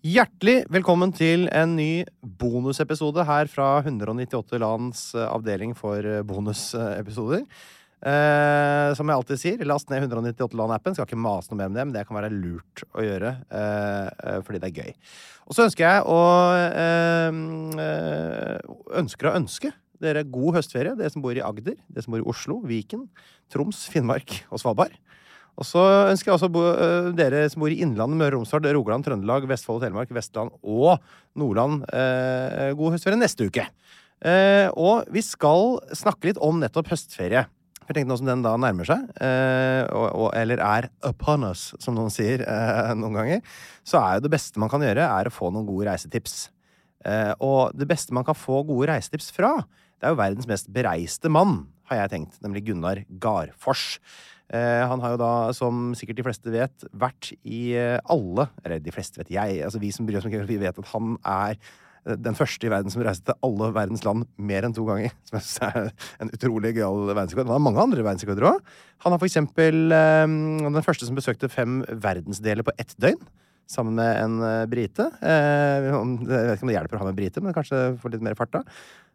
Hjertelig velkommen til en ny bonusepisode her fra 198 lands eh, avdeling for eh, bonusepisoder. Eh, som jeg alltid sier, last ned 198 land-appen. Skal ikke mase noe mer om det, men det kan være lurt å gjøre eh, eh fordi det er gøy. Og så ønsker jeg å eh, Ønsker å ønske dere god høstferie, dere som bor i Agder, dere som bor i Oslo, Viken, Troms, Finnmark og Svalbard. Og så ønsker jeg også bo, uh, dere som bor i Innlandet, Møre og Romsdal, Rogaland, Trøndelag, Vestfold og Telemark, Vestland og Nordland uh, god høstferie neste uke. Uh, og vi skal snakke litt om nettopp høstferie. Jeg tenkte nå som den da nærmer seg, og, og, eller er upon us, som noen sier noen ganger, så er jo det beste man kan gjøre, er å få noen gode reisetips. og det beste man kan få gode reisetips fra, det er jo verdens mest bereiste mann, har jeg tenkt, nemlig Gunnar Garfors. Eh, han har jo da, som sikkert de fleste vet, vært i eh, alle Eller de fleste vet jeg. altså Vi som bryr oss om geografi, vet at han er eh, den første i verden som reiste til alle verdens land mer enn to ganger. Som jeg synes er en utrolig gøyal verdensrekord. Han har mange andre verdensrekorder òg. Han er for eksempel den første som besøkte fem verdensdeler på ett døgn. Sammen med en brite. Jeg vet ikke om det hjelper å ha med brite, men kanskje få litt mer fart da.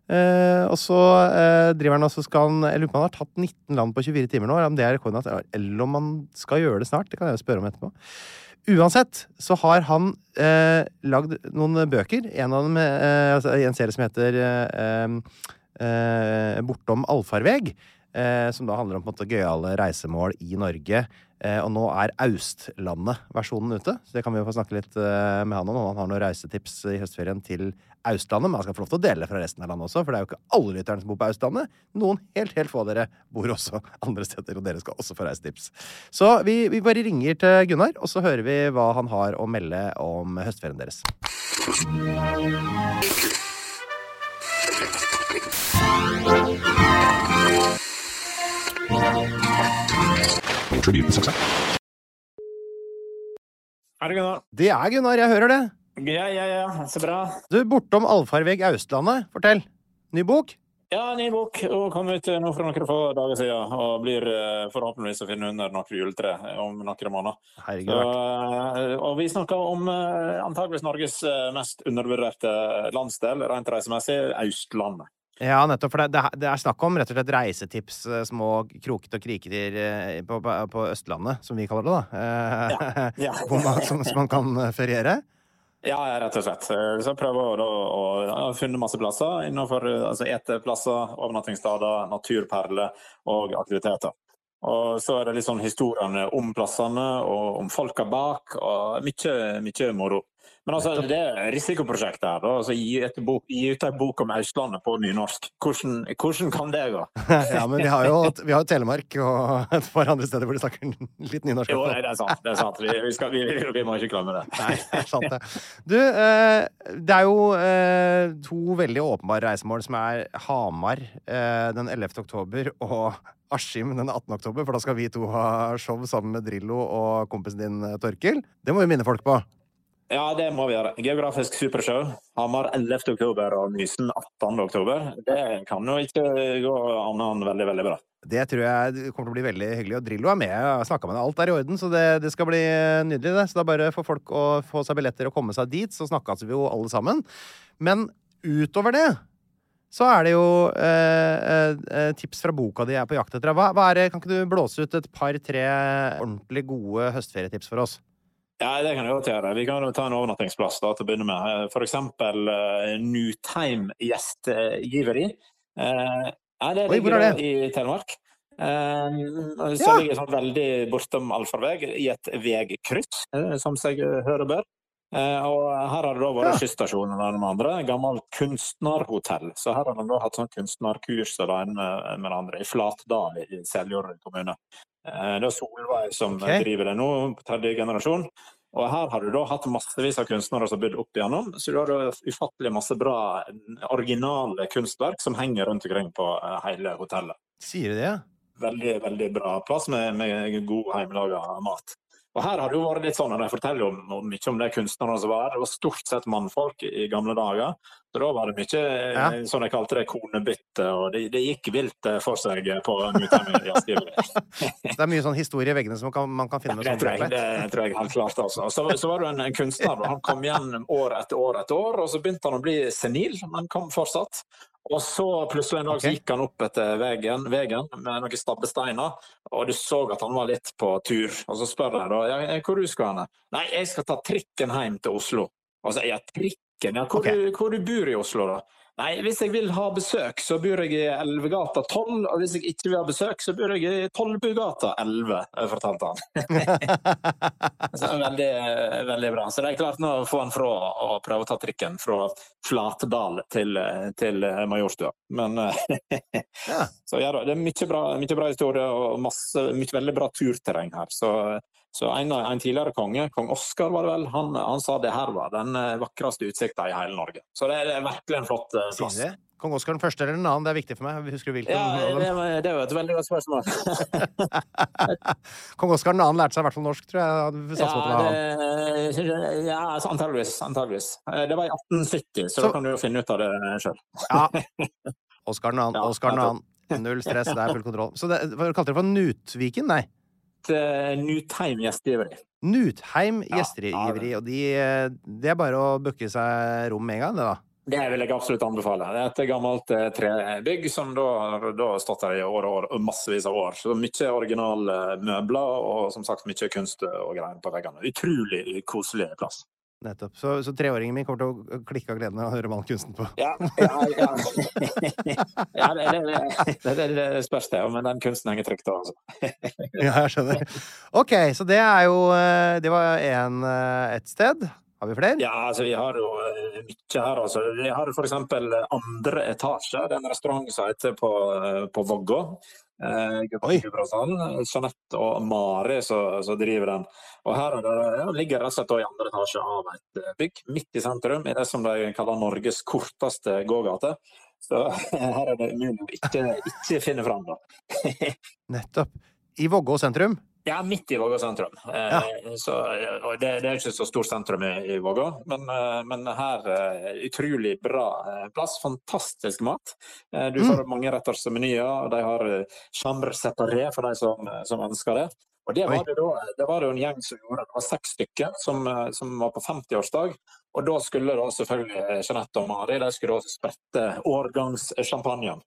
Eh, og så eh, driver han også skal han Jeg lurer på om han har tatt 19 land på 24 timer nå. Om det er rekorden, eller om han skal gjøre det snart. Det kan jeg jo spørre om etterpå. Uansett så har han eh, lagd noen bøker. En av dem eh, altså, en serie som heter eh, eh, Bortom allfarveg. som da handler om på gøyale reisemål i Norge. Og nå er Austlandet-versjonen ute, så det kan vi jo få snakke litt med han om. Han har noen reisetips i høstferien til Austlandet, men han skal få lov til å dele fra resten av landet også, for det er jo ikke alle lytterne som bor på Austlandet. Noen helt, helt få av dere bor også andre steder, og dere skal også få reisetips. Så vi, vi bare ringer til Gunnar, og så hører vi hva han har å melde om høstferien deres. Er det Gunnar? Det er Gunnar, jeg hører det. Ja, ja, ja. Så bra. Du, Bortom allfarveg Austlandet, fortell. Ny bok? Ja, ny bok. Og kom ut nå for noen få dager siden. Og blir eh, forhåpentligvis å finne under noe juletre om noen måneder. Herregud. Så, eh, og vi snakker om eh, antageligvis Norges mest undervurderte landsdel rent reisemessig, Austlandet. Ja, nettopp. For det, det, er snakk om rett og slett reisetips, små krokete og kriketer på, på, på, Østlandet, som vi kaller det, da. Ja. Ja. som, som man kan feriere. Ja, rett og slett. Så jeg prøver å, å, å finne masse plasser innenfor altså eteplasser, overnattingssteder, naturperler og aktiviteter. Og så er det litt sånn historiene om plassene og om folka bak, og mye, mye moro. Men altså, det er risikoprosjektet her. altså Gi, bok, gi ut en bok om Østlandet på nynorsk. Hvordan, hvordan kan det gå? ja, men vi har jo vi har jo Telemark og et par andre steder hvor de snakker litt nynorsk. Jo, det er sant. det er sant. Vi, vi, skal, vi, vi må ikke glemme det. Nei, det er sant det. Du, eh, det er jo eh, to veldig åpenbare reisemål som er Hamar eh, den 11. oktober og Askim den 18. oktober, for da skal vi to ha show sammen med Drillo og kompisen din Torkil. Det må vi minne folk på. Ja, det må vi gjøre. Geografisk supershow. Hamar 11. oktober og Mysen 18. oktober. Det kan jo ikke gå annet veldig, veldig bra. Det tror jeg kommer til å bli veldig hyggelig. Og Drillo er med. Jeg har snakka med deg. Alt er i orden, så det, det skal bli nydelig. det. Så er bare får folk å få seg billetter og komme seg dit, så snakkes vi jo alle sammen. Men utover det så er det jo eh, eh, tips fra boka di er på jakt etter. Hva, hva er kan ikke du blåse ut et par-tre ordentlig gode høstferietips for oss? Ja, det kan jeg godt gjøre. Vi kan jo ta en overnattingsplass da, til å begynne med. Eksempel uh, Newtime gjestgiveri. Uh, ja, det Oi, hvor er det? i Telemark. Uh, så Ja. ligger sånn veldig bortom allfarvei i et vegkryss, uh, som seg hører bør. Eh, og her har det da vært Ja. skysstasjonen og de andre. Gammelt kunstnerhotell. Så her har de da hatt sånn kunstnerkurs og det ene med, det andre i Flatdal i Seljord kommune. Eh, det er Solveig som okay. driver det nå, på tredje generasjon. Og her har du da hatt massevis av kunstnere som har bodd opp igjennom, så du har da ufattelig masse bra originale kunstverk som henger rundt omkring på eh, hele hotellet Sier du det? veldig veldig bra plass med, med god hjemmelaga mat. Og her har det jo vært litt sånn, og De forteller om, om mye om de kunstnerne som var her. Det var stort sett mannfolk i gamle dager. Så da var det mye Ja. eh, som de kalte det, konebytte. Og det, det gikk vilt eh, for seg på Nutime gjestgiveri. Det er mye sånn historie i veggene som man kan, man kan finne Ja, Det sånn tror jeg, det tror jeg helt klart. altså. Så, så var det en, en kunstner. Han kom igjen år etter år etter år, og så begynte han å bli senil, men kom fortsatt. Og så plutselig en dag okay. Gikk han opp etter veien, med noen stabbesteiner, og du så at han var litt på tur. Og så spør jeg da ja, hvor du skal hen. Nei, jeg skal ta trikken hjem til Oslo. Og så ja, trikken, ja, hvor, okay. du, hvor du bor i Oslo da? Nei, hvis jeg vil ha besøk, så bor jeg i Elvegata 12, og hvis jeg ikke vil ha besøk, så bor jeg i Tollbugata 11, fortalte han. Så veldig, veldig bra. Så det er klart nå å få han fra å prøve å ta trikken fra Flatdal til, til Majorstua. Men Ja. så ja, da, det er mye bra, mye bra historie og masse, mye veldig bra turterreng her. Så, så en, en tidligere konge, kong Oskar var det vel, han, han sa det her var den eh, vakreste utsikta i hele Norge. Så det er, virkelig en flott eh, plass. Sine. Kong Oskar den første eller den annen? Det er viktig for meg. Husker du hvilken? Ja, det, det er jo et veldig godt spørsmål. Kong Oskar den annen lærte seg i hvert fall norsk, tror jeg. Ja, det, ja altså, antageligvis. antageligvis. Eh, Det var i 1870, så, Så- da kan du jo finne ut av det sjøl. Ja. Oskar den annen. Oskar den annen. Null stress, det er full kontroll. Så det, hva kalte dere for Nutviken? Nei. Nutheim gjestgiveri. Nutheim Ja, gjestgiveri. Og de, eh, det er bare å booke seg rom med en gang, det, da. Det vil jeg absolutt anbefale. Det er et gammelt eh, trebygg som da har stått der i år og år, massevis av år. Så mye originale møbler og som sagt mye kunst og greier på veggene. Utrolig koselig plass. Nettopp. Så, så treåringen min kommer til å klikke av gleden av å høre Malkunsten på. Ja, ja, ja. ja det, det, det, det, det spørs det, men den kunsten henger trygt da, altså. Ja, jeg skjønner. OK, så det er jo eh, Det var én ett et sted. Har vi flere? Ja, altså vi har jo eh, mye her. Altså. Vi har for eksempel andre etasje. Det er en restaurant som heter på, eh, på Vågå. Eh. Gudbrandsdalen. Jeanette og Mari som driver den. Og her er det, ja, ligger rett og slett i andre etasje av et eh, bygg, midt i sentrum, i det som de kaller Norges korteste gågate. Så her er det umulig å ikke, ikke finne fram, da. Nettopp. I Vågå sentrum. Ja, midt i Vågå sentrum. Ja. så, og det, det er ikke så stort sentrum i, i Vågå, men, eh, men her eh, utrolig bra eh, plass. Fantastisk mat. Eh, du får mm. mange retters menyer, og de har eh, chambre separé for de som, som ønsker det. Og det var det, da, det var det en gjeng som gjorde. Det var seks stykker som, eh, som var på 50-årsdag. Og da skulle da selvfølgelig eh, Jeanette og Mari de skulle sprette årgangssjampanjen.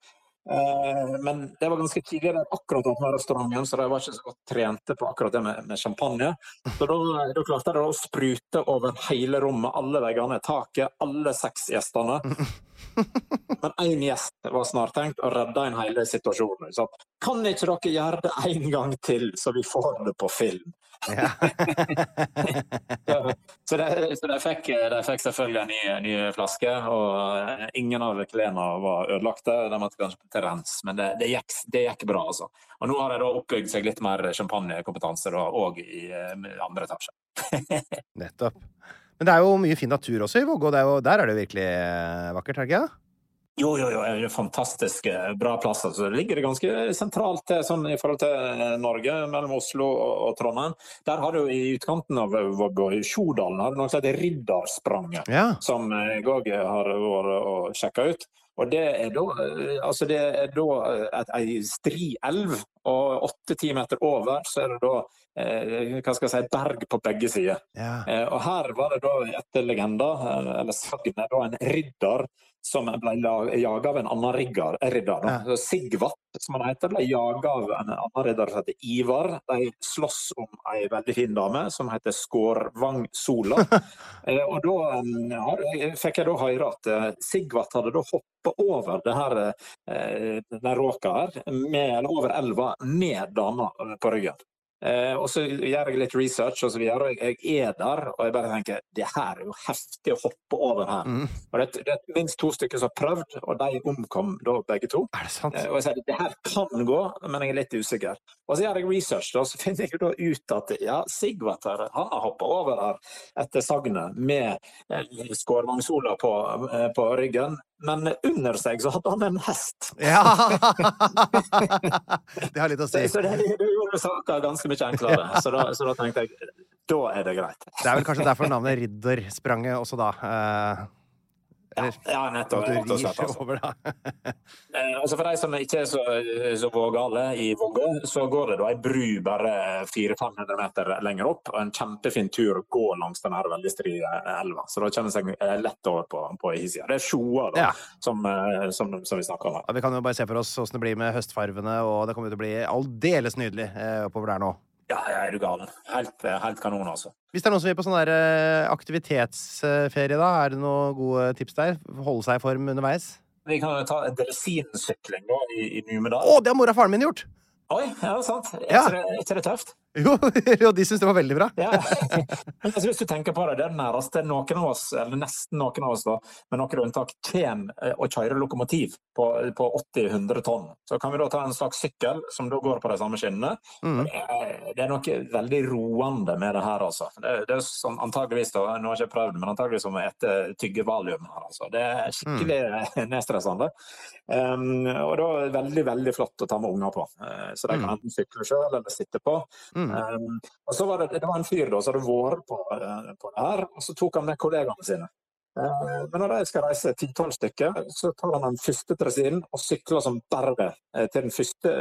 Eh, Men det var ganske tidlig der akkurat åpna restauranten, så de var ikke så godt trente på akkurat det med, med champagne. Så da, da klarte de å sprute over hele rommet, alle veggene, taket, alle seks gjestene. Men én gjest var snart tenkt å redde en hele situasjonen. Så kan ikke dere gjøre det en gang til, så vi får det på film? Ja. Så, så, de, så de, fikk, de fikk selvfølgelig en ny, ny flaske, og eh, ingen av klærne var ødelagte. De måtte kanskje til rens, men det, det, gikk, det, gikk, bra, altså. Og nå har de da oppbygd seg litt mer champagnekompetanse òg i eh, andre etasje. Nettopp. Men det er jo mye fin natur også i Vågå. Der er det virkelig eh, vakkert, er det ikke? Jo, jo, jo. Det er fantastisk eh, bra plass. Altså. Det ligger ganske sentralt sånn, i forhold til eh, Norge, mellom Oslo og, Trondheim. Der har du i utkanten av Vågå, i Sjodalen, har du noe som heter Riddarspranget, ja. som jeg òg har vært og sjekka ut. Og det er da, altså det er da et, ei stri elv, og åtte-ti meter over så er det da eh, hva skal jeg si, berg på begge sider. Ja. Eh, og her var det da etter legenda, eller sagnet, en ridder som ble jaga av en annen rigger, ridder. Ja. Sigvat, som han heter, ble jaga av en annen ridder som heter Ivar. De slåss om ei veldig fin dame som heter Skårvang Sola. eh, og da fikk jeg da høre at Sigvat hadde da hoppa over det her, den råka her, med, eller over elva med dama på ryggen. Eh, og så gjør jeg litt research, og så videre, og jeg er der og jeg bare tenker det her er jo heftig å hoppe over her. Mm. Og det, det, er minst to stykker som har prøvd, og de omkom da begge to. Er det sant? Eh, og jeg sier det her kan gå, men jeg er litt usikker. Og så gjør jeg research, og så finner jeg da ut at ja, Sigvater han har hoppa over her etter sagnet med eh, skårvangsola på, eh, på ryggen. Men under seg så hadde han en hest. Ja! det har litt å si. Så, det, det gjorde saka ganske mye enklere. Så da, så da, tenkte jeg da er det greit. Det er vel kanskje derfor navnet Ridderspranget også, da. Ja, ja, nettopp. At du rir altså. over, da. eh, altså for de som ikke er så, så vågale i Vågå, så går det da ei bru bare 400-500 meter lenger opp, og en kjempefin tur å gå langs den her veldig strie elva. Så da kommer seg lett over på, på hissida. Det er Sjoa, da, ja. som, som, som, vi snakker om. Ja, vi kan jo bare se for oss åssen det blir med høstfarvene, og det kommer til å bli aldeles nydelig eh, oppover der nå. Ja, ja, er du gal. Helt, helt, kanon, altså. Hvis det er noen som vil på sånn der eh, aktivitetsferie, da, er det noen gode tips der? Holde seg i form underveis? Vi kan jo ta delesinsykling i, i Numedal. Å, det har mora og faren min gjort! Oi, ja, sant. Er ja. ikke det tøft? Jo, jo de syns det var veldig bra. ja. altså, hvis du tenker på det, det er nærmeste noen av oss, eller nesten noen av oss, da, med noen unntak, kommer eh, å kjøre lokomotiv på, på 80-100 tonn. Så kan vi da ta en slags sykkel som da går på de samme skinnene. Mm. Det, er, noe veldig roende med det her, altså. Det, det er sånn, antageligvis, da, nå har jeg ikke prøvd, men antageligvis som å ete tyggevalium her, altså. Det er skikkelig mm. nedstressende. Um, og da er det veldig, veldig flott å ta med unger på. Uh, så de kan mm. enten sykle sjøl eller sitte på. Mm. Um, og så var det, det var en fyr da, som hadde vært på, uh, på, det her, og så tok han med kollegaene sine. Uh, men når de skal reise titall stykker, så tar han den første dresinen og sykler som bare uh, til den, første,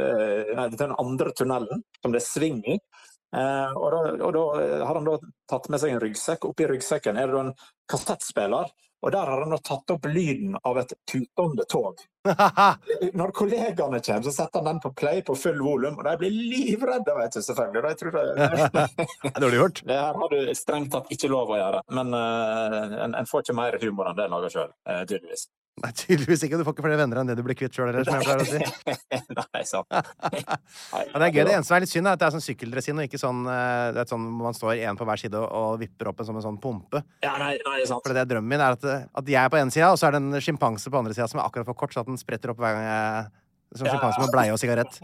nei, til den andre tunnelen, som det er sving i. Da, og, da, har han da tatt med seg en ryggsekk. Oppi ryggsekken er det en kassettspiller og der har han tatt opp lyden av et tutende tog. Når kollegaene kommer, så setter han den på play på full volum, og de blir livredde, vet du, selvfølgelig. De tror det er dårlig gjort. Det her har du strengt tatt ikke lov å gjøre, men uh, en, en, får ikke mer humor enn det en lager sjøl, uh, tydeligvis. Nei, tydeligvis ikke. Du får ikke flere venner enn det du blir kvitt sjøl, som jeg pleier å si. Nei, sant. Ja, det er gøy. Det eneste som er litt synd, er at det er sånn sykkeldresin, og ikke sånn, eh, det er sånn man står én på hver side og, vipper opp en, som en sånn pumpe. Ja, nei, nei, sant. For det er drømmen min er at, at jeg er på ene sida, og så er det en sjimpanse på andre sida som er akkurat for kort, så at den spretter opp hver gang jeg Som sjimpanse med bleie og sigarett.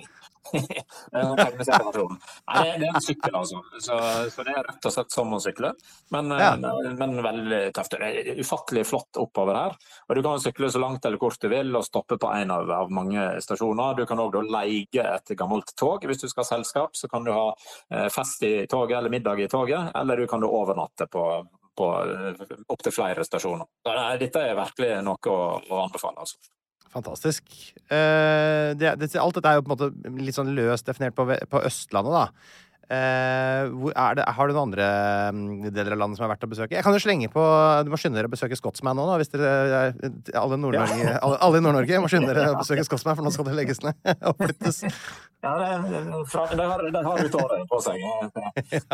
Nei, det, er en sykkel, altså. Så, så, det er rett og slett som å sykle. Men, ja. men, veldig tøft. Det er ufattelig flott oppover her. Og Du kan sykle så langt eller kort du vil og stoppe på en av, av mange stasjoner. Du kan òg leie et gammelt tog. Hvis du skal ha selskap, så kan du ha eh, fest i toget eller middag i toget. Eller du kan du overnatte på, på eh, opptil flere stasjoner. Dette er virkelig noe å, å anbefale. altså. Fantastisk. Uh, det, det, alt dette er jo på en måte litt sånn løst definert på, på Østlandet, da. Uh, det, har du noen andre mm, deler av landet som er verdt å besøke? Jeg kan jo slenge på Du må skynde dere å besøke Scotsman nå. Hvis dere, alle, Nord ja. alle, alle, i Nord-Norge må skynde dere å besøke Scotsman, for nå skal det legges ned og flyttes. Ja, det, har, de har ut året på seg.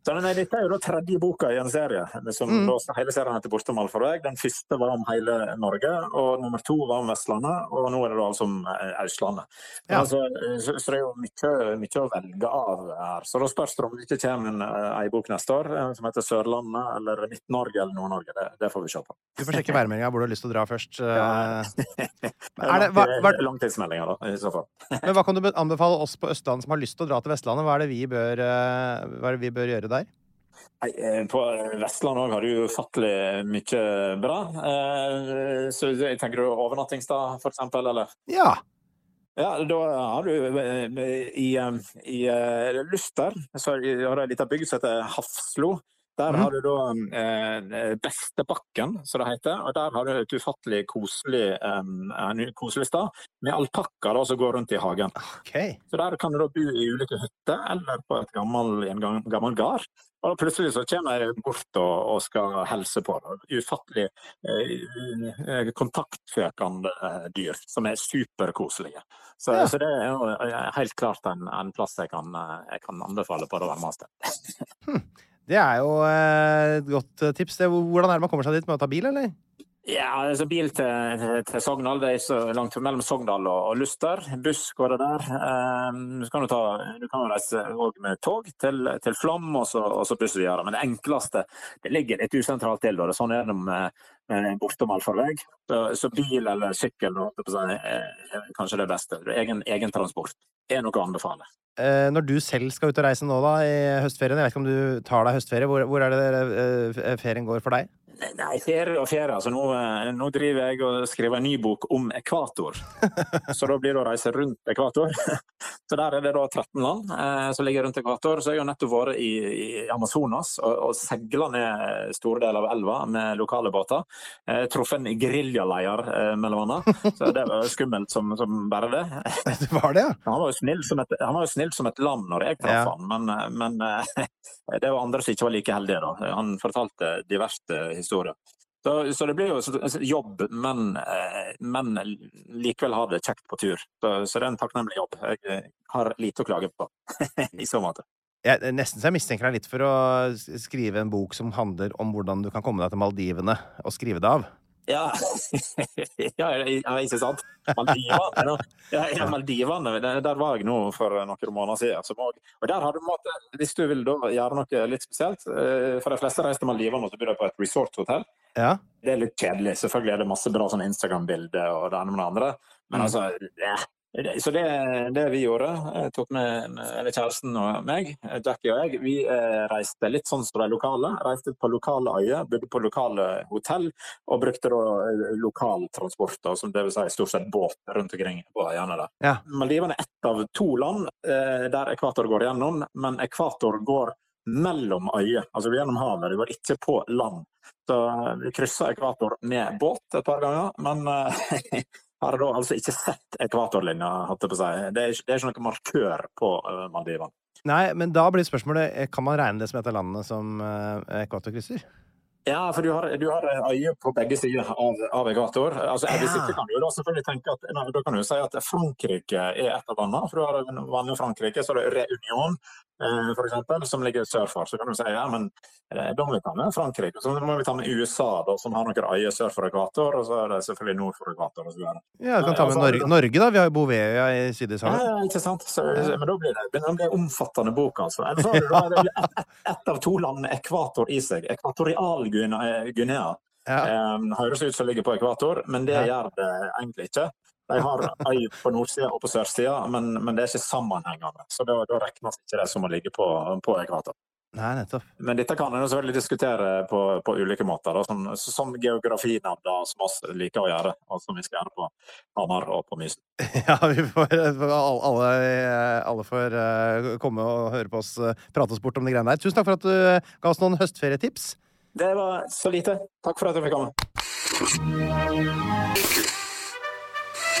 Så, så nei, dette er jo da tredje boka i en serie. Som Mm. da, hele serien heter 'Bortom allfarvei'. Den første var om hele Norge, og nummer to var om Vestlandet. Og nå er det da altså om eh, Østlandet. Ja. Altså, så, så det er jo mye, mye å velge av her. Så da spørs det om det ikke kommer en, eh, ei bok neste år eh, som heter 'Sørlandet' eller 'Midt-Norge' eller Nord-Norge. Det, det får vi se på. Du får sjekke værmeldinga hvor du har lyst til å dra først. Ja. Eh, hva- Langtidsmeldinger, da, i så fall. Men hva kan du anbefale oss på Østlandet som har lyst til å dra til Vestlandet? Hva er det vi bør, eh, det vi bør gjøre der? Nei, eh, På Vestlandet òg har du ufattelig mye bra. Eh, Så jeg tenker du overnattingsstad, for eksempel, eller? Ja. Ja, da har du eh, i, eh, i eh, Luster så har de ei lita bygd som heter Hafslo. Der Mhm. har du da eh, Bestebakken, som det heter. Og der har du et ufattelig koselig, eh, koselig stad med alpakkaer som går rundt i hagen. Okay. Så der kan du da bo i ulike hytter eller på et gammel, en gammel gard. Og plutselig så kommer jeg bort og, og skal helse på. det. Ufattelig eh, eh, eh, dyr som er superkoselige. Så, Ja. så det er jo eh, helt klart en, en plass jeg kan, eh, jeg kan anbefale på det varmeste. Det er jo eh, et godt eh, tips. Hvordan er det man kommer seg dit? Med å ta bil, eller? Ja, altså bil til, til Sogndal, det er ikke så langt mellom Sogndal og, og Luster. Buss går det der. Um, så kan du, ta, du kan reise med tog til, til Flom og så, og så buss videre. Men det enkleste det ligger litt usentralt til. Da. Sånn er det med, med bortom allfarvei. Så, så bil eller sykkel er kanskje det beste. Egen, egen transport er noe å anbefale. Eh, når du selv skal ut og reise nå da, i høstferien, jeg vet ikke om du tar deg høstferie, hvor, hvor er det eh, ferien går for deg? Nei, ferie og ferie. Altså, nå, eh, nå driver jeg og skriver en ny bok om ekvator. Så da blir det å reise rundt ekvator. Så der er det da 13 land eh, som ligger rundt ekvator. Så jeg har nettopp vært i, i Amazonas og, og seila ned store deler av elva med lokale båter. Eh, Truffet en geriljaleder, eh, mellom annet. Så det var skummelt som, som bare det. Det var det, ja? Han var jo snill som et, han var jo snill som et lam når jeg traff Ja. han, men, eh, men eh, det var andre som ikke var like heldige. da. Han fortalte diverse historier. Så, så det blir jo jobb, men, eh, men likevel ha det kjekt på tur. Så, så det er en takknemlig jobb. Jeg eh, har lite å klage på i så måte. Jeg, nesten så jeg mistenker deg litt for å skrive en bok som handler om hvordan du kan komme deg til Maldivene og skrive det av. Ja, ja, ja ikke sant? Maldivene, ja, ja, Maldivene der, var jeg nå for noen måneder siden. Og der har du måte, Hvis du vil gjøre noe litt spesielt eh, For de fleste reiser til Maldivene og så bor de på et resorthotell. Ja. Det er litt kjedelig. Selvfølgelig er det masse bra sånn Instagram-bilder og det ene med det andre. Men Mm. altså, Så det, det vi gjorde, jeg tok med, med eller kjæresten og meg, Jackie og jeg, vi eh, reiste litt sånn som de lokale. Reiste på lokale øyer, bodde på lokale hotell og brukte da eh, lokal transport, da, som vil si stort sett båt rundt omkring på øyene der. Ja. Maldivene er ett av to land eh, der ekvator går gjennom, men ekvator går mellom øyer, altså gjennom havet. Det går ikke på land. Så eh, vi kryssa ekvator med båt et par ganger, men eh, har da altså ikke sett ekvatorlinja, hatt det på seg. Det er, det er ikke noen markør på uh, Maldivene. Nei, men da blir spørsmålet eh, Kan man regne det som et av landene som uh, ekvator krysser? Ja, for du har, du har øye på begge sider av, av ekvator. Altså, Ja. kan jo da selvfølgelig tenke at da kan du si at Frankrike er et av landene. For du har en vanlig Frankrike, så er det Reunion eh, for eksempel, som ligger sør for. Så kan du si ja, men eh, da må vi ta med Frankrike. Så må vi ta med USA, da, som har noen øyer sør for ekvator. Og så er det selvfølgelig nord for ekvator. Og så. Ja, du kan ta med altså, Norge, Norge da. Vi har jo Bouvetøya i Sydishavet. ja, ikke sant? Så, men da blir det, det blir omfattende bok, altså. Eller så har du da det ett et av to land med ekvator i seg. Ekvatorial-Guinea. Ja. Um, høres ut som ligger på ekvator, men det Ja. gjør det egentlig ikke. De har ei på nordsida og på sørsida, men, men det er ikke sammenhengende. Så da, da regnes ikke det som å ligge på, på ekvator. Nei, nettopp. Men dette kan en selvfølgelig diskutere på, på ulike måter, sånn, som geografinavner som oss liker å gjøre, og som vi skal gjøre på Hamar og på Mysen. Ja, vi får, alle, alle får eh, komme og høre på oss eh, prate oss bort om de greiene der. Tusen takk for at du eh, ga oss noen høstferietips. Det var så lite. Takk for at jeg fikk komme.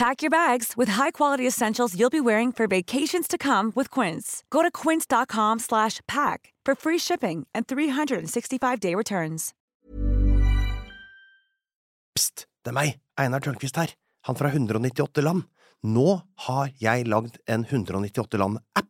Pack your bags with high-quality essentials you'll be wearing for vacations to come with Quince. Go to quince.com slash pack for free shipping and 365-day returns. Pst, det er meg, Einar Tørnquist her, han fra 198 land. Nå har jeg lagd en 198 land-app,